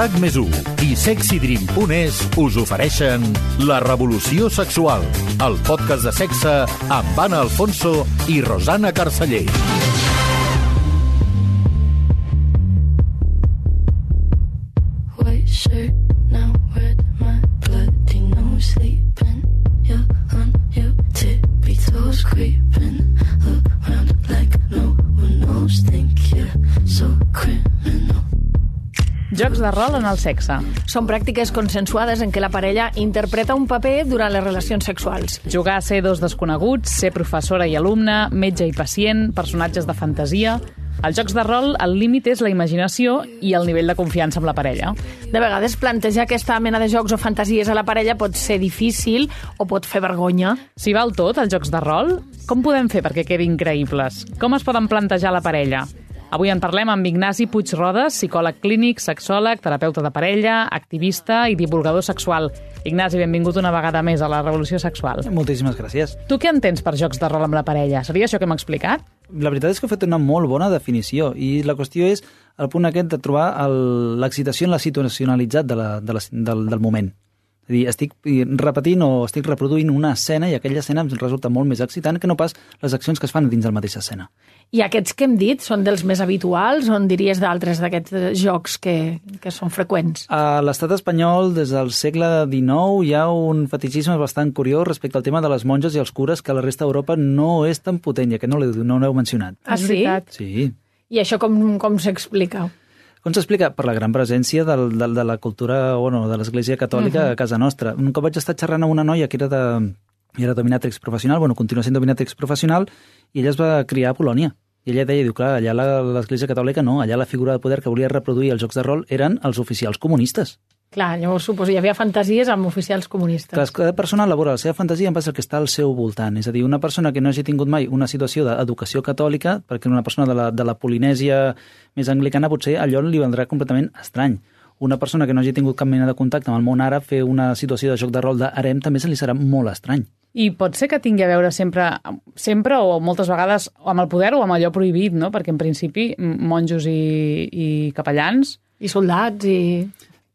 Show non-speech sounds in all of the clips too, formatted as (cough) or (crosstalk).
RAC més i sexydream.es us ofereixen La Revolució Sexual, el podcast de sexe amb Anna Alfonso i Rosana Carceller. De rol en el sexe. Són pràctiques consensuades en què la parella interpreta un paper durant les relacions sexuals. Jugar a ser dos desconeguts, ser professora i alumne, metge i pacient, personatges de fantasia... Als jocs de rol, el límit és la imaginació i el nivell de confiança amb la parella. De vegades plantejar aquesta mena de jocs o fantasies a la parella pot ser difícil o pot fer vergonya. Si val tot, als jocs de rol, com podem fer perquè quedin creïbles? Com es poden plantejar a la parella? Avui en parlem amb Ignasi Puig-Rodes, psicòleg clínic, sexòleg, terapeuta de parella, activista i divulgador sexual. Ignasi, benvingut una vegada més a la Revolució Sexual. Moltíssimes gràcies. Tu què entens per jocs de rol amb la parella? Seria això que hem explicat? La veritat és que heu fet una molt bona definició i la qüestió és el punt aquest de trobar l'excitació en la situacionalitzat de la, de la, del, del moment. És a dir, estic repetint o estic reproduint una escena i aquella escena em resulta molt més excitant que no pas les accions que es fan dins de la mateixa escena. I aquests que hem dit són dels més habituals o en diries d'altres d'aquests eh, jocs que, que són freqüents? A l'estat espanyol, des del segle XIX, hi ha un fetichisme bastant curiós respecte al tema de les monges i els cures que a la resta d'Europa no és tan potent, i aquest no l'heu no mencionat. Ah, sí? Sí. I això com, com s'explica? Com s'explica? Per la gran presència del, del, de la cultura, bueno, de l'Església Catòlica a casa nostra. Un cop vaig estar xerrant amb una noia que era de, era dominatrix professional, bueno, continua sent dominatrix professional, i ella es va criar a Polònia. I ella deia, diu, clar, allà la- l'Església Catòlica no, allà la figura de poder que volia reproduir els jocs de rol eren els oficials comunistes. Clar, llavors suposo hi havia fantasies amb oficials comunistes. Clar, cada persona elabora la seva fantasia en base al que està al seu voltant. És a dir, una persona que no hagi tingut mai una situació d'educació catòlica, perquè una persona de la, de la Polinèsia més anglicana potser allò li vendrà completament estrany. Una persona que no hagi tingut cap mena de contacte amb el món àrab, fer una situació de joc de rol d'harem també se li serà molt estrany. I pot ser que tingui a veure sempre, sempre o moltes vegades amb el poder o amb allò prohibit, no? Perquè en principi monjos i, i capellans I soldats i...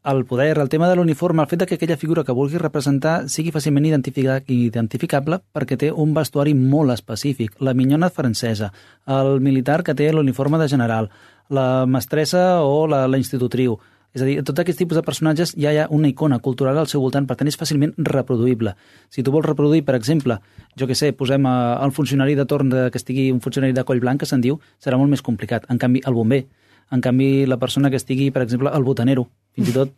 El poder, el tema de l'uniforme, el fet de que aquella figura que vulgui representar sigui fàcilment identifica- identificable perquè té un vestuari molt específic. La minyona francesa, el militar que té l'uniforme de general, la mestressa o la, la institutriu. És a dir, tot aquest tipus de personatges ja hi ha una icona cultural al seu voltant, per tant és fàcilment reproduïble. Si tu vols reproduir, per exemple, jo que sé, posem eh, el funcionari de torn de, que estigui un funcionari de coll blanc, que se'n diu, serà molt més complicat. En canvi, el bomber, en canvi, la persona que estigui, per exemple, el botanero, fins i tot...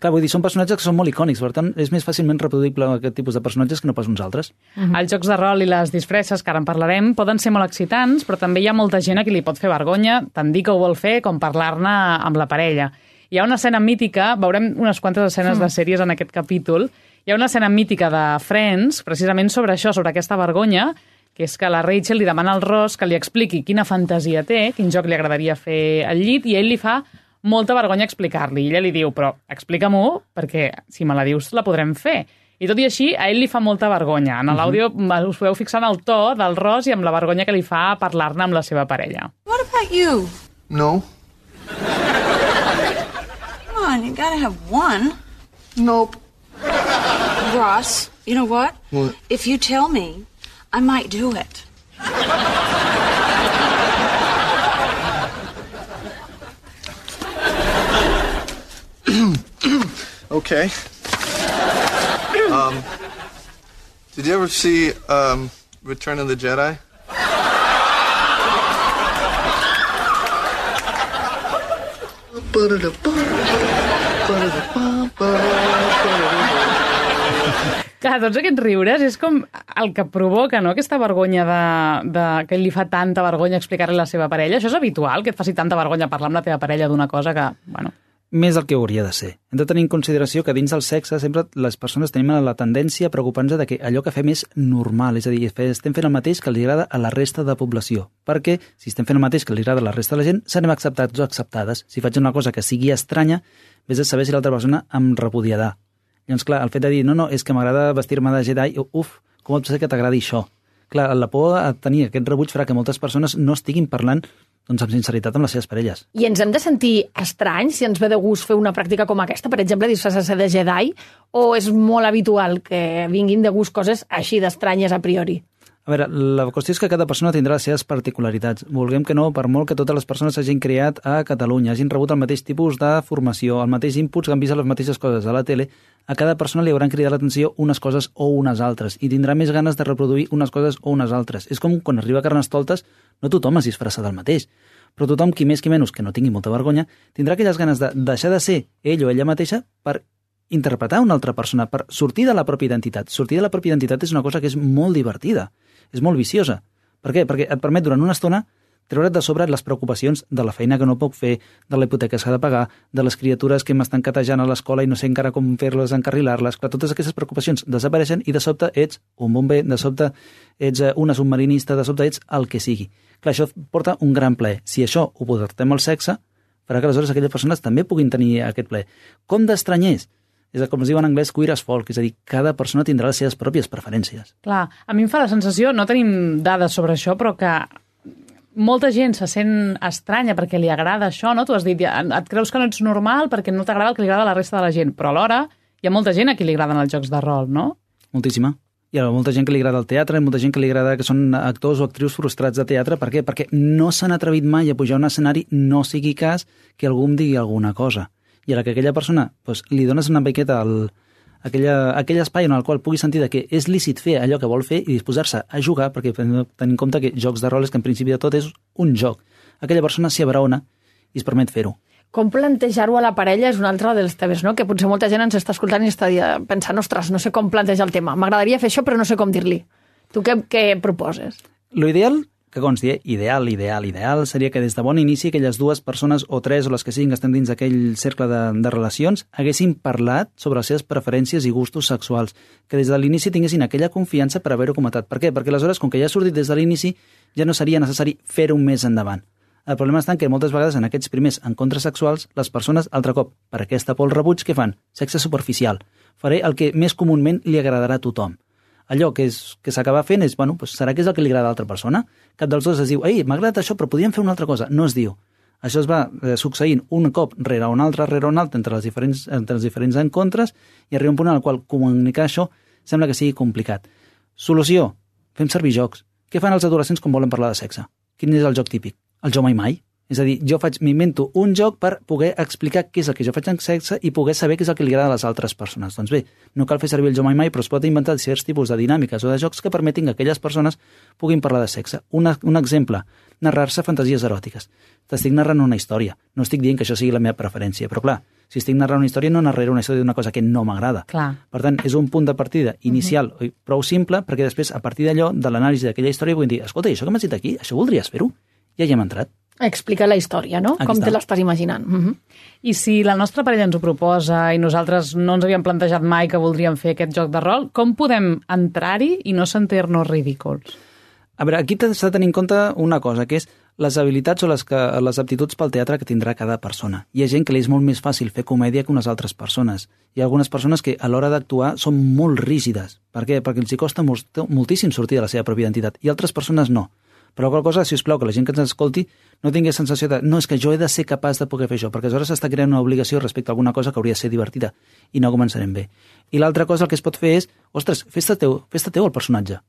Clar, vull dir, són personatges que són molt icònics, per tant, és més fàcilment reproduïble aquest tipus de personatges que no pas uns altres. Mm Els jocs de rol i les disfresses, que ara en parlarem, poden ser molt excitants, però també hi ha molta gent a qui li pot fer vergonya tant dir que ho vol fer com parlar-ne amb la parella. Hi ha una escena mítica, veurem unes quantes escenes de sèries en aquest capítol, hi ha una escena mítica de Friends, precisament sobre això, sobre aquesta vergonya, que és que la Rachel li demana al Ross que li expliqui quina fantasia té, quin joc li agradaria fer al llit, i ell li fa molta vergonya explicar-li. I ella li diu, però explica-m'ho, perquè si me la dius la podrem fer. I tot i així, a ell li fa molta vergonya. En l'àudio us podeu fixar en el to del Ross i amb la vergonya que li fa parlar-ne amb la seva parella. What about you? No. Come on, you gotta have one. Nope. Ross, you know what? What? If you tell me, I might do it. Okay. um, did you ever see um, Return of the Jedi? Clar, tots aquests riures és com el que provoca, no?, aquesta vergonya de, de que li fa tanta vergonya explicar-li a la seva parella. Això és habitual, que et faci tanta vergonya parlar amb la teva parella d'una cosa que, bueno... Més del que hauria de ser. Hem de tenir en consideració que dins del sexe sempre les persones tenim la tendència a preocupar-nos de que allò que fem és normal, és a dir, estem fent el mateix que li agrada a la resta de població. Perquè si estem fent el mateix que li agrada a la resta de la gent, serem acceptats o acceptades. Si faig una cosa que sigui estranya, vés a saber si l'altra persona em repudiarà. Llavors, clar, el fet de dir, no, no, és que m'agrada vestir-me de Jedi, uf, com pot ser que t'agradi això? Clar, la por a tenir aquest rebuig farà que moltes persones no estiguin parlant doncs, amb sinceritat amb les seves parelles. I ens hem de sentir estranys si ens ve de gust fer una pràctica com aquesta, per exemple, disfressar-se de Jedi, o és molt habitual que vinguin de gust coses així d'estranyes a priori? A veure, la qüestió és que cada persona tindrà les seves particularitats. Vulguem que no, per molt que totes les persones s'hagin creat a Catalunya, hagin rebut el mateix tipus de formació, el mateix inputs que han vist les mateixes coses a la tele, a cada persona li hauran cridat l'atenció unes coses o unes altres, i tindrà més ganes de reproduir unes coses o unes altres. És com quan arriba Carnestoltes, no tothom es disfressa del mateix, però tothom, qui més qui menys, que no tingui molta vergonya, tindrà aquelles ganes de deixar de ser ell o ella mateixa per interpretar una altra persona, per sortir de la pròpia identitat. Sortir de la pròpia identitat és una cosa que és molt divertida, és molt viciosa. Per què? Perquè et permet durant una estona treure't de sobre les preocupacions de la feina que no puc fer, de la hipoteca que s'ha de pagar, de les criatures que m'estan catejant a l'escola i no sé encara com fer-les, encarrilar-les, que totes aquestes preocupacions desapareixen i de sobte ets un bomber, de sobte ets eh, una submarinista, de sobte ets el que sigui. Clar, això porta un gran ple. Si això ho portem al sexe, farà que aleshores aquelles persones també puguin tenir aquest ple. Com d'estranyers? Com es diu en anglès queer as folk, és a dir, cada persona tindrà les seves pròpies preferències. Clar, a mi em fa la sensació, no tenim dades sobre això, però que molta gent se sent estranya perquè li agrada això, no? Tu has dit, et creus que no ets normal perquè no t'agrada el que li agrada a la resta de la gent, però alhora hi ha molta gent a qui li agraden els jocs de rol, no? Moltíssima. Hi ha molta gent que li agrada el teatre, molta gent que li agrada que són actors o actrius frustrats de teatre. Per què? Perquè no s'han atrevit mai a pujar a un escenari, no sigui cas que algú em digui alguna cosa. I a la que aquella persona doncs, li dones una miqueta al, aquella, aquell espai en el qual pugui sentir que és lícit fer allò que vol fer i disposar-se a jugar, perquè tenint en compte que jocs de rol és que en principi de tot és un joc. Aquella persona s'hi abraona i es permet fer-ho. Com plantejar-ho a la parella és un altre dels temes, no? Que potser molta gent ens està escoltant i està pensant, ostres, no sé com plantejar el tema. M'agradaria fer això, però no sé com dir-li. Tu què, què proposes? Lo ideal que consti, eh? ideal, ideal, ideal, seria que des de bon inici aquelles dues persones o tres o les que siguin que estan dins d'aquell cercle de, de relacions haguessin parlat sobre les seves preferències i gustos sexuals, que des de l'inici tinguessin aquella confiança per haver-ho comentat. Per què? Perquè aleshores, com que ja ha sortit des de l'inici, ja no seria necessari fer-ho més endavant. El problema està en que moltes vegades en aquests primers encontres sexuals, les persones, altre cop, per aquesta por el rebuig, què fan? Sexe superficial. Faré el que més comúment li agradarà a tothom allò que, és, que s'acaba fent és, bueno, doncs serà que és el que li agrada a l'altra persona? Cap dels dos es diu, ei, m'ha agradat això, però podríem fer una altra cosa. No es diu. Això es va eh, succeint un cop rere un altre, rere un altre, entre, les diferents, entre els diferents encontres, i arriba un punt en el qual comunicar això sembla que sigui complicat. Solució, fem servir jocs. Què fan els adolescents quan volen parlar de sexe? Quin és el joc típic? El jo mai mai? És a dir, jo faig, m'invento un joc per poder explicar què és el que jo faig en sexe i poder saber què és el que li agrada a les altres persones. Doncs bé, no cal fer servir el jo mai mai, però es pot inventar certs tipus de dinàmiques o de jocs que permetin que aquelles persones puguin parlar de sexe. Una, un exemple, narrar-se fantasies eròtiques. T'estic narrant una història. No estic dient que això sigui la meva preferència, però clar, si estic narrant una història, no narraré una història d'una cosa que no m'agrada. Per tant, és un punt de partida inicial uh -huh. prou simple, perquè després, a partir d'allò, de l'anàlisi d'aquella història, vull dir, escolta, això que m'has dit aquí, això voldries fer-ho? Ja hi hem entrat. Explica la història, no? Aquí Com està. te l'estàs imaginant. Uh -huh. I si la nostra parella ens ho proposa i nosaltres no ens havíem plantejat mai que voldríem fer aquest joc de rol, com podem entrar-hi i no sentir-nos ridículs? A veure, aquí t'has de tenir en compte una cosa, que és les habilitats o les, que, les aptituds pel teatre que tindrà cada persona. Hi ha gent que li és molt més fàcil fer comèdia que unes altres persones. Hi ha algunes persones que a l'hora d'actuar són molt rígides. Per què? Perquè els hi costa molt, moltíssim sortir de la seva pròpia identitat. I altres persones no. Però qual cosa, si us plau, que la gent que ens escolti no tingui sensació de no, és que jo he de ser capaç de poder fer això, perquè aleshores s'està creant una obligació respecte a alguna cosa que hauria de ser divertida i no començarem bé. I l'altra cosa el que es pot fer és, ostres, fes-te teu, fes teu el personatge.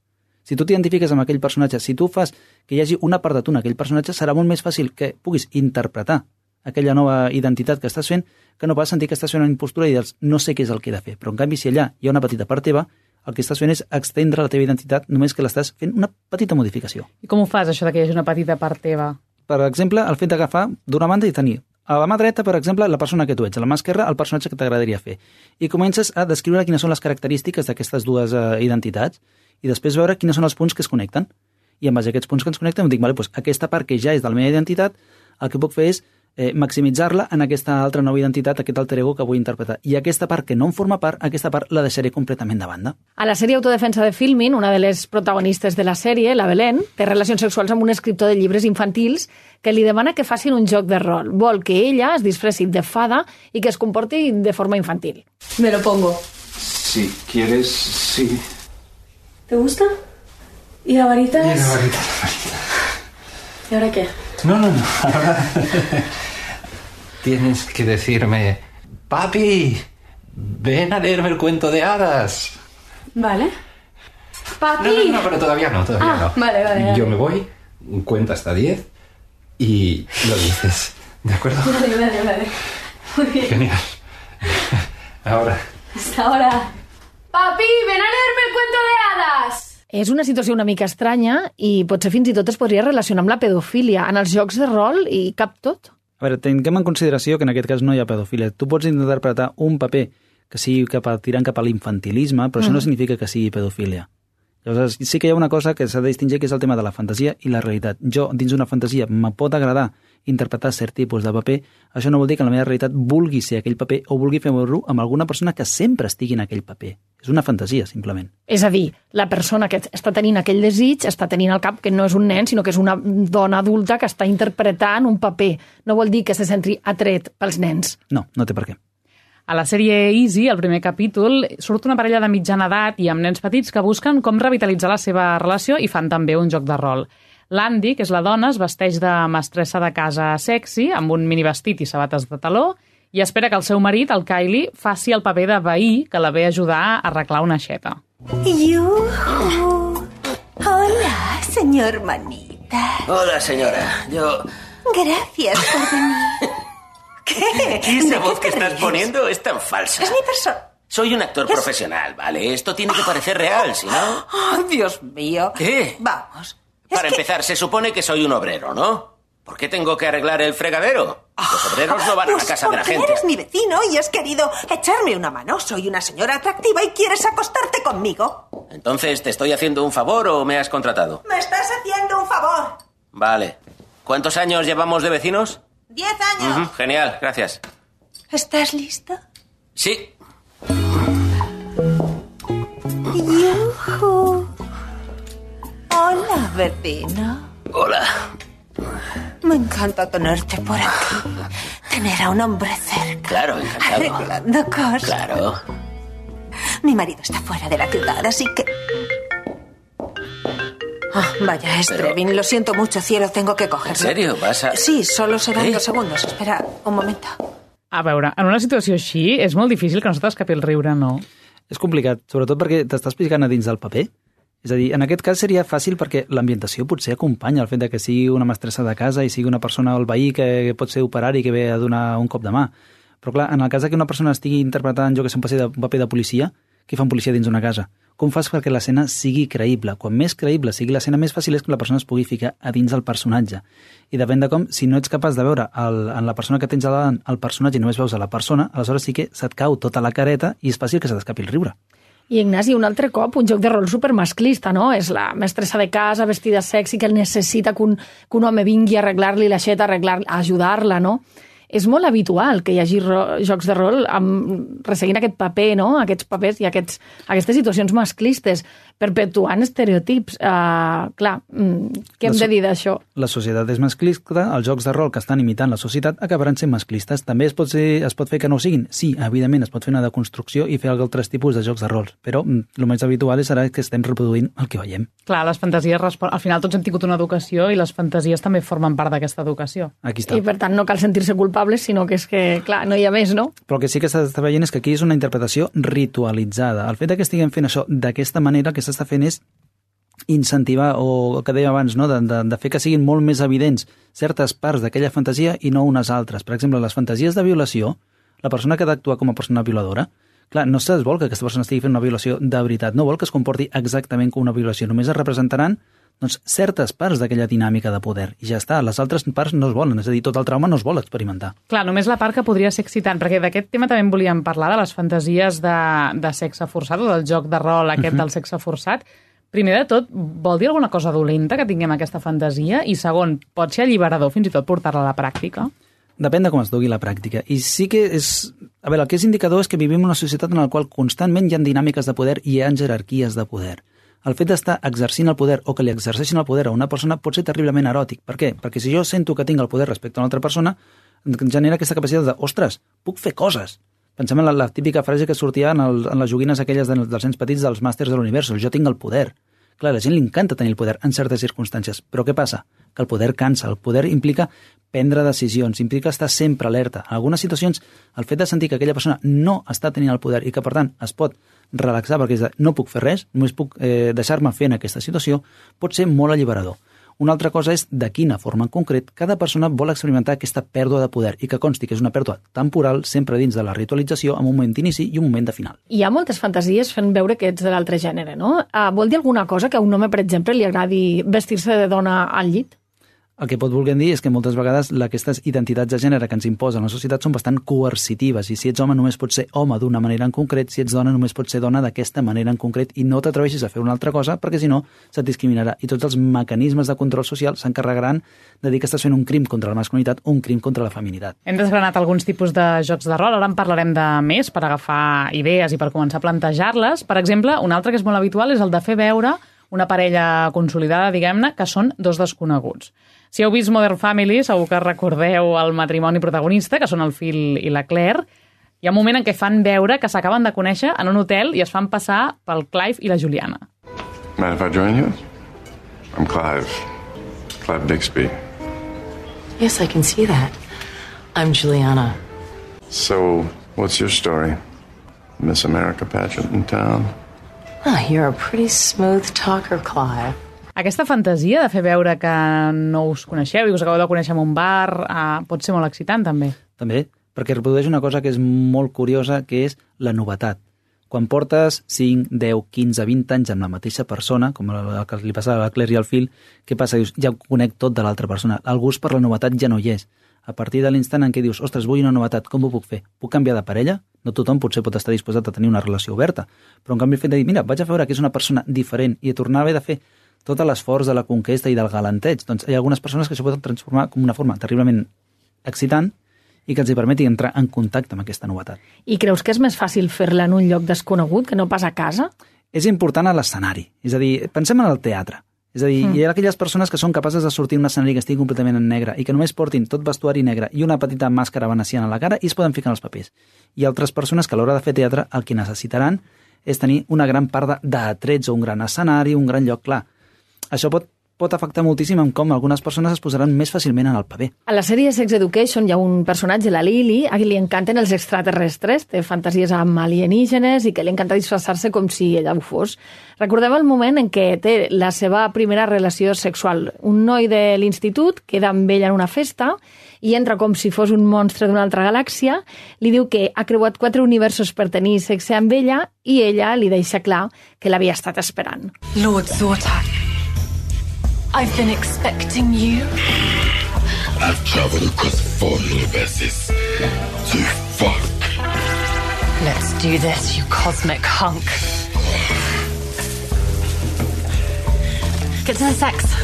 Si tu t'identifiques amb aquell personatge, si tu fas que hi hagi una part de tu en aquell personatge, serà molt més fàcil que puguis interpretar aquella nova identitat que estàs fent, que no pas sentir que estàs fent una impostura i dir no sé què és el que he de fer. Però en canvi, si allà hi ha una petita part teva, el que estàs fent és extendre la teva identitat només que l'estàs fent una petita modificació. I com ho fas, això de que hi hagi una petita part teva? Per exemple, el fet d'agafar d'una banda i tenir a la mà dreta, per exemple, la persona que tu ets, a la mà esquerra, el personatge que t'agradaria fer. I comences a descriure quines són les característiques d'aquestes dues eh, identitats i després veure quins són els punts que es connecten. I en base a aquests punts que ens connecten, dic, vale, doncs aquesta part que ja és de la meva identitat, el que puc fer és eh, maximitzar-la en aquesta altra nova identitat, aquest alter ego que vull interpretar. I aquesta part que no en forma part, aquesta part la deixaré completament de banda. A la sèrie Autodefensa de Filmin, una de les protagonistes de la sèrie, la Belén, té relacions sexuals amb un escriptor de llibres infantils que li demana que facin un joc de rol. Vol que ella es disfressi de fada i que es comporti de forma infantil. Me lo pongo. Si quieres, sí. ¿Te gusta? ¿Y la varita Y la varita, la varita. ¿Y ahora qué? No, no, no. Ahora (laughs) tienes que decirme, papi, ven a leerme el cuento de hadas. Vale. Papi. No, no, no, pero todavía no, todavía Ah, no. vale, vale, vale. Yo me voy, cuento hasta 10 y lo dices. ¿De acuerdo? Vale, vale, vale. Muy bien. Genial. Ahora. Hasta ahora. Papi, ven a leerme el cuento de hadas. És una situació una mica estranya i potser fins i tot es podria relacionar amb la pedofília. En els jocs de rol hi cap tot. A veure, tinguem en consideració que en aquest cas no hi ha pedofília. Tu pots interpretar un paper que sigui cap a, tirant cap a l'infantilisme, però mm. això no significa que sigui pedofília. Llavors, sí que hi ha una cosa que s'ha de distingir, que és el tema de la fantasia i la realitat. Jo, dins d'una fantasia, me pot agradar interpretar cert tipus de paper, això no vol dir que en la meva realitat vulgui ser aquell paper o vulgui fer-ho amb alguna persona que sempre estigui en aquell paper. És una fantasia, simplement. És a dir, la persona que està tenint aquell desig està tenint al cap que no és un nen, sinó que és una dona adulta que està interpretant un paper. No vol dir que se senti atret pels nens. No, no té per què. A la sèrie Easy, al primer capítol, surt una parella de mitjana edat i amb nens petits que busquen com revitalitzar la seva relació i fan també un joc de rol. L'Andy, que és la dona, es vesteix de mestressa de casa sexy, amb un mini vestit i sabates de taló, i espera que el seu marit, el Kylie, faci el paper de veí que la ve a ajudar a arreglar una aixeta. ¡Yujú! Hola, señor Manita. Hola, señora. Yo... Gracias por venir. (laughs) ¿Qué? ¿Y esa ¿De voz que estás ríes? poniendo es tan falsa? Es mi persona. Soy un actor profesional, ¿vale? Esto tiene que parecer real, si no... (gasps) Oh, Dios mío. ¿Qué? Vamos. Para que- empezar, se supone que soy un obrero, ¿no? ¿Por qué tengo que arreglar el fregadero? Los obreros no van a la Pues casa de la gente. eres mi vecino y has querido echarme una mano. Soy una señora atractiva y quieres acostarte conmigo. Entonces, ¿te estoy haciendo un favor o me has contratado? Me estás haciendo un favor. Vale. ¿Cuántos años llevamos de vecinos? Diez años. Genial, gracias. ¿Estás listo? Sí. Yujú. Hola, vecino. Hola. Me encanta tenerte por aquí. Tener a un hombre cerca. Claro, encantado. Arreglando cosas. Claro. Mi marido está fuera de la ciudad, así que... Ah, vaya, es Pero-. Lo siento mucho, cielo. Tengo que cogerlo. ¿En serio? ¿Vas a...? Sí, solo serán ¿Eh? dos segundos. Espera un momento. A veure, en una situació així és molt difícil que no se t'escapi el riure, no? És complicat, sobretot perquè t'estàs picant a dins del paper. És a dir, en aquest cas seria fàcil perquè l'ambientació potser acompanya el fet de que sigui una mestressa de casa i sigui una persona al veí que pot ser operari que ve a donar un cop de mà. Però clar, en el cas que una persona estigui interpretant, jo que sé, un paper de policia, què fa un policia dins d'una casa? Com fas perquè l'escena sigui creïble? Quan més creïble sigui l'escena, més fàcil és que la persona es pugui ficar a dins del personatge. I depèn de com, si no ets capaç de veure el, en la persona que tens al davant el personatge i només veus a la persona, aleshores sí que se't cau tota la careta i és fàcil que se t'escapi el riure. I Ignasi, un altre cop, un joc de rol supermasclista, no? És la mestressa de casa vestida sexy que necessita que un, que un home vingui a arreglar-li l'aixeta, arreglar a ajudar-la, no? És molt habitual que hi hagi jocs de rol amb, resseguint aquest paper, no? Aquests papers i aquests, aquestes situacions masclistes, perpetuant estereotips. Uh, clar, mm, què hem La so- de dir d'això? La societat és masclista, els jocs de rol que estan imitant la societat acabaran sent masclistes. També es pot, ser, es pot fer que no ho siguin? Sí, evidentment, es pot fer una deconstrucció i fer altres tipus de jocs de rols, però mm, el més habitual serà que estem reproduint el que veiem. Clar, les fantasies respon... Al final tots hem tingut una educació i les fantasies també formen part d'aquesta educació. Aquí està. I per tant no cal sentir-se culpables, sinó que és que, clar, no hi ha més, no? Però el que sí que s'està veient és que aquí és una interpretació ritualitzada. El fet de que estiguem fent això d'aquesta manera, que s'està fent és incentivar, o el que dèiem abans, no? de, de, de fer que siguin molt més evidents certes parts d'aquella fantasia i no unes altres. Per exemple, les fantasies de violació, la persona que ha d'actuar com a persona violadora, clar, no es vol que aquesta persona estigui fent una violació de veritat, no vol que es comporti exactament com una violació, només es representaran doncs, certes parts d'aquella dinàmica de poder. I ja està, les altres parts no es volen, és a dir, tot el trauma no es vol experimentar. Clar, només la part que podria ser excitant, perquè d'aquest tema també en volíem parlar, de les fantasies de, de sexe forçat o del joc de rol aquest Mhm. del sexe forçat. Primer de tot, vol dir alguna cosa dolenta que tinguem aquesta fantasia? I segon, pot ser alliberador fins i tot portar-la a la pràctica? Depèn de com es dugui la pràctica. I sí que és... A veure, el que és indicador és que vivim en una societat en la qual constantment hi ha dinàmiques de poder i hi ha jerarquies de poder. El fet d'estar exercint el poder o que li exerceixin el poder a una persona pot ser terriblement eròtic. Per què? Perquè si jo sento que tinc el poder respecte a una altra persona, genera aquesta capacitat de, ostres, puc fer coses. Pensem en la, la típica frase que sortia en, el, en les joguines aquelles de, dels nens petits dels màsters de l'univers, jo tinc el poder. Clar, a la gent li encanta tenir el poder en certes circumstàncies, però què passa? que el poder cansa, el poder implica prendre decisions, implica estar sempre alerta. En algunes situacions, el fet de sentir que aquella persona no està tenint el poder i que, per tant, es pot relaxar perquè és de, no puc fer res, només puc eh, deixar-me fer en aquesta situació, pot ser molt alliberador. Una altra cosa és de quina forma en concret cada persona vol experimentar aquesta pèrdua de poder i que consti que és una pèrdua temporal sempre dins de la ritualització amb un moment d'inici i un moment de final. Hi ha moltes fantasies fent veure que ets de l'altre gènere, no? Uh, vol dir alguna cosa que a un home, per exemple, li agradi vestir-se de dona al llit? El que pot voler dir és que moltes vegades aquestes identitats de gènere que ens imposen la societat són bastant coercitives i si ets home només pots ser home d'una manera en concret, si ets dona només pots ser dona d'aquesta manera en concret i no t'atreveixis a fer una altra cosa perquè si no se't discriminarà i tots els mecanismes de control social s'encarregaran de dir que estàs fent un crim contra la masculinitat o un crim contra la feminitat. Hem desgranat alguns tipus de jocs de rol, ara en parlarem de més per agafar idees i per començar a plantejar-les. Per exemple, un altre que és molt habitual és el de fer veure una parella consolidada, diguem-ne, que són dos desconeguts. Si heu vist Modern Family, segur que recordeu el matrimoni protagonista, que són el Phil i la Claire. Hi ha un moment en què fan veure que s'acaben de conèixer en un hotel i es fan passar pel Clive i la Juliana. Mind if I join you? I'm Clive. Clive Bixby. Yes, I can see that. I'm Juliana. So, what's your story? Miss America pageant in town? Ah, you're a pretty smooth talker, Clive. Aquesta fantasia de fer veure que no us coneixeu i us acabeu de conèixer en un bar eh, pot ser molt excitant, també. També, perquè reprodueix una cosa que és molt curiosa, que és la novetat. Quan portes 5, 10, 15, 20 anys amb la mateixa persona, com el que li passa a la Claire i al Phil, què passa? Dius, ja ho conec tot de l'altra persona. El gust per la novetat ja no hi és. A partir de l'instant en què dius, ostres, vull una novetat, com ho puc fer? Puc canviar de parella? No tothom potser pot estar disposat a tenir una relació oberta, però en canvi el fet de dir, mira, vaig a veure que és una persona diferent i a tornar a haver de fer tot l'esforç de la conquesta i del galanteig, doncs hi ha algunes persones que això poden transformar com una forma terriblement excitant i que els hi permeti entrar en contacte amb aquesta novetat. I creus que és més fàcil fer-la en un lloc desconegut que no pas a casa? És important a l'escenari. És a dir, pensem en el teatre. És a dir, mm. hi ha aquelles persones que són capaces de sortir un escenari que estigui completament en negre i que només portin tot vestuari negre i una petita màscara veneciana a la cara i es poden ficar en els papers. I altres persones que a l'hora de fer teatre el que necessitaran és tenir una gran part d'atrets o un gran escenari, un gran lloc clar. Això pot pot afectar moltíssim en com algunes persones es posaran més fàcilment en el paper. A la sèrie Sex Education hi ha un personatge, la Lily, a qui li encanten els extraterrestres, té fantasies amb alienígenes i que li encanta disfressar-se com si ella ho fos. Recordem el moment en què té la seva primera relació sexual. Un noi de l'institut queda amb ella en una festa i entra com si fos un monstre d'una altra galàxia, li diu que ha creuat quatre universos per tenir sexe amb ella i ella li deixa clar que l'havia estat esperant. Lord Zortak, I've been expecting you. I've traveled across four universes to fuck. Let's do this, you cosmic hunk. Get to the sex.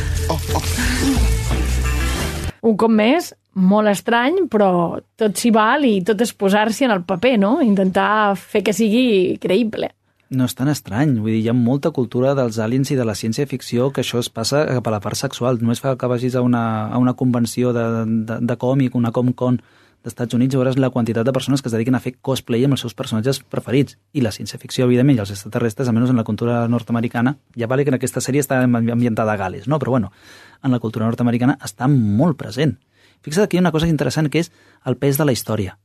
Un cop més, molt estrany, però tot s'hi val i tot és posar-s'hi en el paper, no? Intentar fer que sigui creïble. No és tan estrany, vull dir, hi ha molta cultura dels aliens i de la ciència-ficció que això es passa cap a la part sexual. Només fa que vagis a una, a una convenció de, de, de còmic, una Comic-Con d'Estats Units, veuràs la quantitat de persones que es dediquen a fer cosplay amb els seus personatges preferits. I la ciència-ficció, evidentment, i els extraterrestres, almenys en la cultura nord-americana, ja vale que en aquesta sèrie està ambientada a Gales, no? però bueno, en la cultura nord-americana està molt present. Fixa't que hi una cosa interessant que és el pes de la història.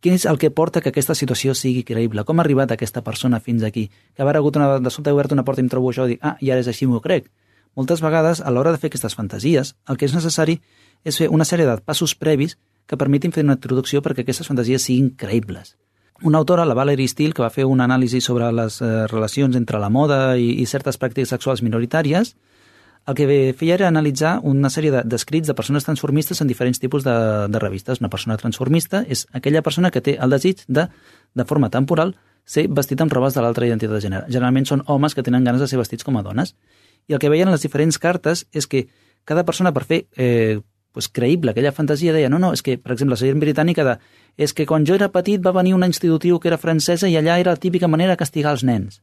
Quin és el que porta que aquesta situació sigui creïble? Com ha arribat aquesta persona fins aquí? Que haver hagut una, de sobte obert una porta i em trobo això i dic, ah, i ara és així, m'ho crec. Moltes vegades, a l'hora de fer aquestes fantasies, el que és necessari és fer una sèrie de passos previs que permetin fer una introducció perquè aquestes fantasies siguin creïbles. Una autora, la Valerie Steele, que va fer un anàlisi sobre les eh, relacions entre la moda i, i certes pràctiques sexuals minoritàries, el que feia era analitzar una sèrie d'escrits de, de persones transformistes en diferents tipus de, de revistes. Una persona transformista és aquella persona que té el desig de, de forma temporal, ser vestit amb robes de l'altra identitat de gènere. Generalment són homes que tenen ganes de ser vestits com a dones. I el que veien en les diferents cartes és que cada persona, per fer eh, pues, creïble aquella fantasia, deia, no, no, és que, per exemple, la sèrie britànica de és que quan jo era petit va venir una institutiu que era francesa i allà era la típica manera de castigar els nens.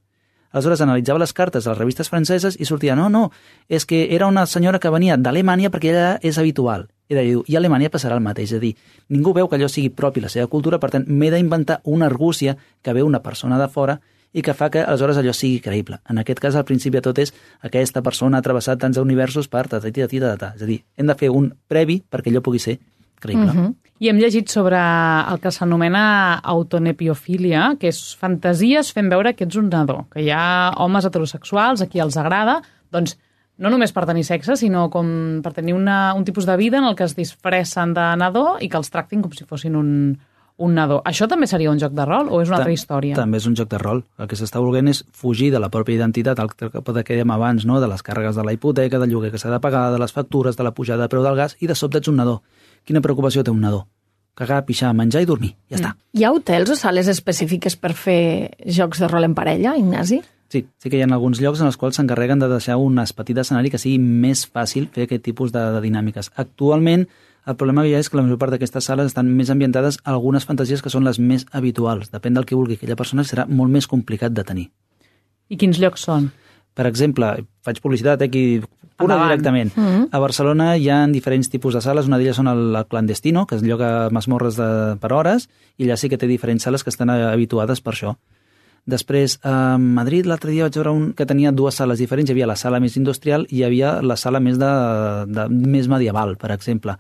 Aleshores analitzava les cartes de les revistes franceses i sortia, no, no, és que era una senyora que venia d'Alemanya perquè ella és habitual. I deia, i a Alemanya passarà el mateix, és a dir, ningú veu que allò sigui propi la seva cultura, per tant, m'he d'inventar una argúcia que veu una persona de fora i que fa que aleshores allò sigui creïble. En aquest cas, al principi de tot és aquesta persona ha travessat tants universos per ta, ta, ta, ta, ta. És a dir, hem de fer un previ perquè allò pugui ser creïble. Uh -huh. I hem llegit sobre el que s'anomena autonepiofília, que és fantasies fent veure que ets un nadó, que hi ha homes heterosexuals a qui els agrada, doncs no només per tenir sexe, sinó com per tenir una, un tipus de vida en el que es disfressen de nadó i que els tractin com si fossin un, un nadó. Això també seria un joc de rol o és una Ta- altra història? També és un joc de rol. El que s'està volent és fugir de la pròpia identitat, el que que dèiem abans, no? de les càrregues de la hipoteca, del lloguer que s'ha de pagar, de les factures, de la pujada de preu del gas, i de sobte ets un nadó. Quina preocupació té un nadó? Cagar, pixar, menjar i dormir. Ja està. Hi ha hotels o sales específiques per fer jocs de rol en parella, Ignasi? Sí, sí que hi ha alguns llocs en els quals s'encarreguen de deixar un petit escenari que sigui més fàcil fer aquest tipus de, de dinàmiques. Actualment, el problema que hi ha és que la major part d'aquestes sales estan més ambientades a algunes fantasies que són les més habituals. Depèn del que vulgui aquella persona, serà molt més complicat de tenir. I quins llocs són? Per exemple, faig publicitat eh, aquí pura Endavant. directament. Mhm. A Barcelona hi ha diferents tipus de sales, una d'elles són el, el clandestino, que es lloga masmorres de, per hores, i allà sí que té diferents sales que estan eh, habituades per això. Després, a Madrid, l'altre dia vaig veure un que tenia dues sales diferents. Hi havia la sala més industrial i hi havia la sala més, de, de, més medieval, per exemple.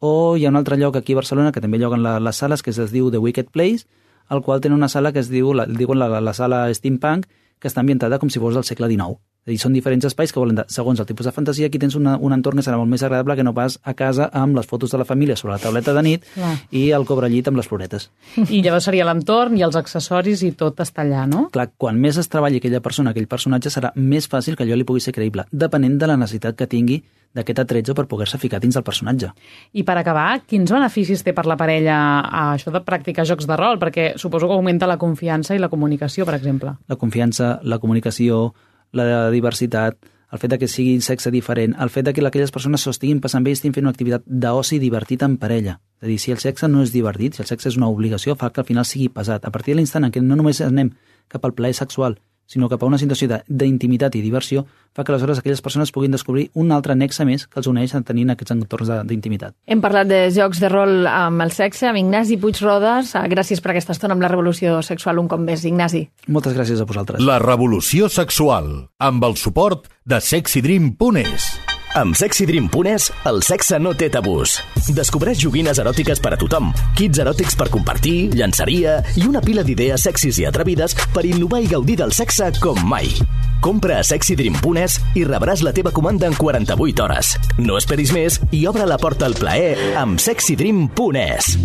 O hi ha un altre lloc aquí a Barcelona que també lloguen la, les sales, que es diu The Wicked Place, al qual tenen una sala que es diu, la, diuen la, la sala steampunk, que està ambientada com si fos del segle XIX. És a dir, són diferents espais que volen, de, segons el tipus de fantasia, aquí tens una, un entorn que serà molt més agradable que no pas a casa amb les fotos de la família sobre la tauleta de nit Clar. i el cobrellit amb les floretes. I llavors seria l'entorn i els accessoris i tot està allà, no? Clar, quan més es treballi aquella persona, aquell personatge, serà més fàcil que allò li pugui ser creïble, depenent de la necessitat que tingui d'aquest atretzo per poder-se ficar dins del personatge. I per acabar, quins beneficis té per la parella a això de practicar jocs de rol? Perquè suposo que augmenta la confiança i la comunicació, per exemple. La confiança, la comunicació, la diversitat, el fet de que sigui sexe diferent, el fet de que aquelles persones s'ho estiguin passant bé i estiguin fent una activitat d'oci divertit en parella. És a dir, si el sexe no és divertit, si el sexe és una obligació, fa que al final sigui pesat. A partir de l'instant en què no només anem cap al plaer sexual, sinó cap a una situació de- d'intimitat i diversió, fa que aleshores aquelles persones puguin descobrir un altre nexe més que els uneix a tenir aquests entorns de- d'intimitat. Hem parlat de jocs de rol amb el sexe, amb Ignasi Puigrodes. Ah, Gràcies per aquesta estona amb la revolució sexual un cop més, Ignasi. Moltes gràcies a vosaltres. La revolució sexual, amb el suport de sexydream.es. Amb Sexy Dream Punes, el sexe no té tabús. Descobreix joguines eròtiques per a tothom, kits eròtics per compartir, llançaria i una pila d'idees sexis i atrevides per innovar i gaudir del sexe com mai. Compra a Sexy Dream Punes i rebràs la teva comanda en 48 hores. No esperis més i obre la porta al plaer amb Sexy Dream Punes.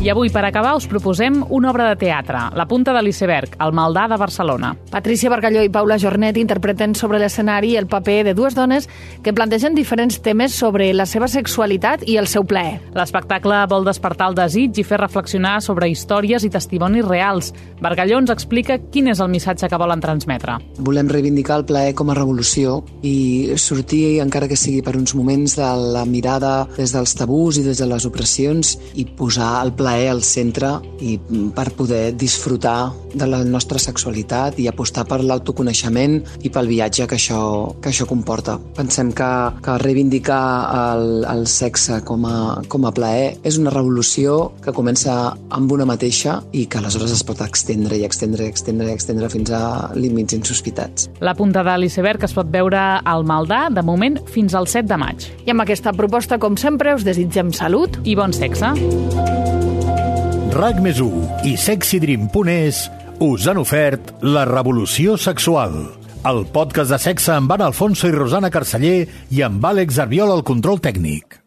I avui, per acabar, us proposem una obra de teatre, La punta de l'iceberg, el Maldà de Barcelona. Patricia Bargalló i Paula Jornet interpreten sobre l'escenari el paper de dues dones que plantegen diferents temes sobre la seva sexualitat i el seu plaer. L'espectacle vol despertar el desig i fer reflexionar sobre històries i testimonis reals. Bargalló ens explica quin és el missatge que volen transmetre. Volem reivindicar el plaer com a revolució i sortir, encara que sigui per uns moments, de la mirada des dels tabús i des de les opressions i posar el plaer al centre i mm, per poder disfrutar de la nostra sexualitat i apostar per l'autoconeixement i pel viatge que això, que això comporta. Pensem que, que reivindicar el, el sexe com a, com a plaer és una revolució que comença amb una mateixa i que aleshores es pot extendre i extendre i extendre i extendre fins a límits insospitats. La punta de l'iceberg es pot veure al Maldà, de moment, fins al 7 de maig. I amb aquesta proposta, com sempre, us desitgem salut i bon sexe. RAC més i sexydream.es us han ofert La revolució sexual, el podcast de sexe amb Anna Alfonso i Rosana Carceller i amb Àlex Arbiol al control tècnic.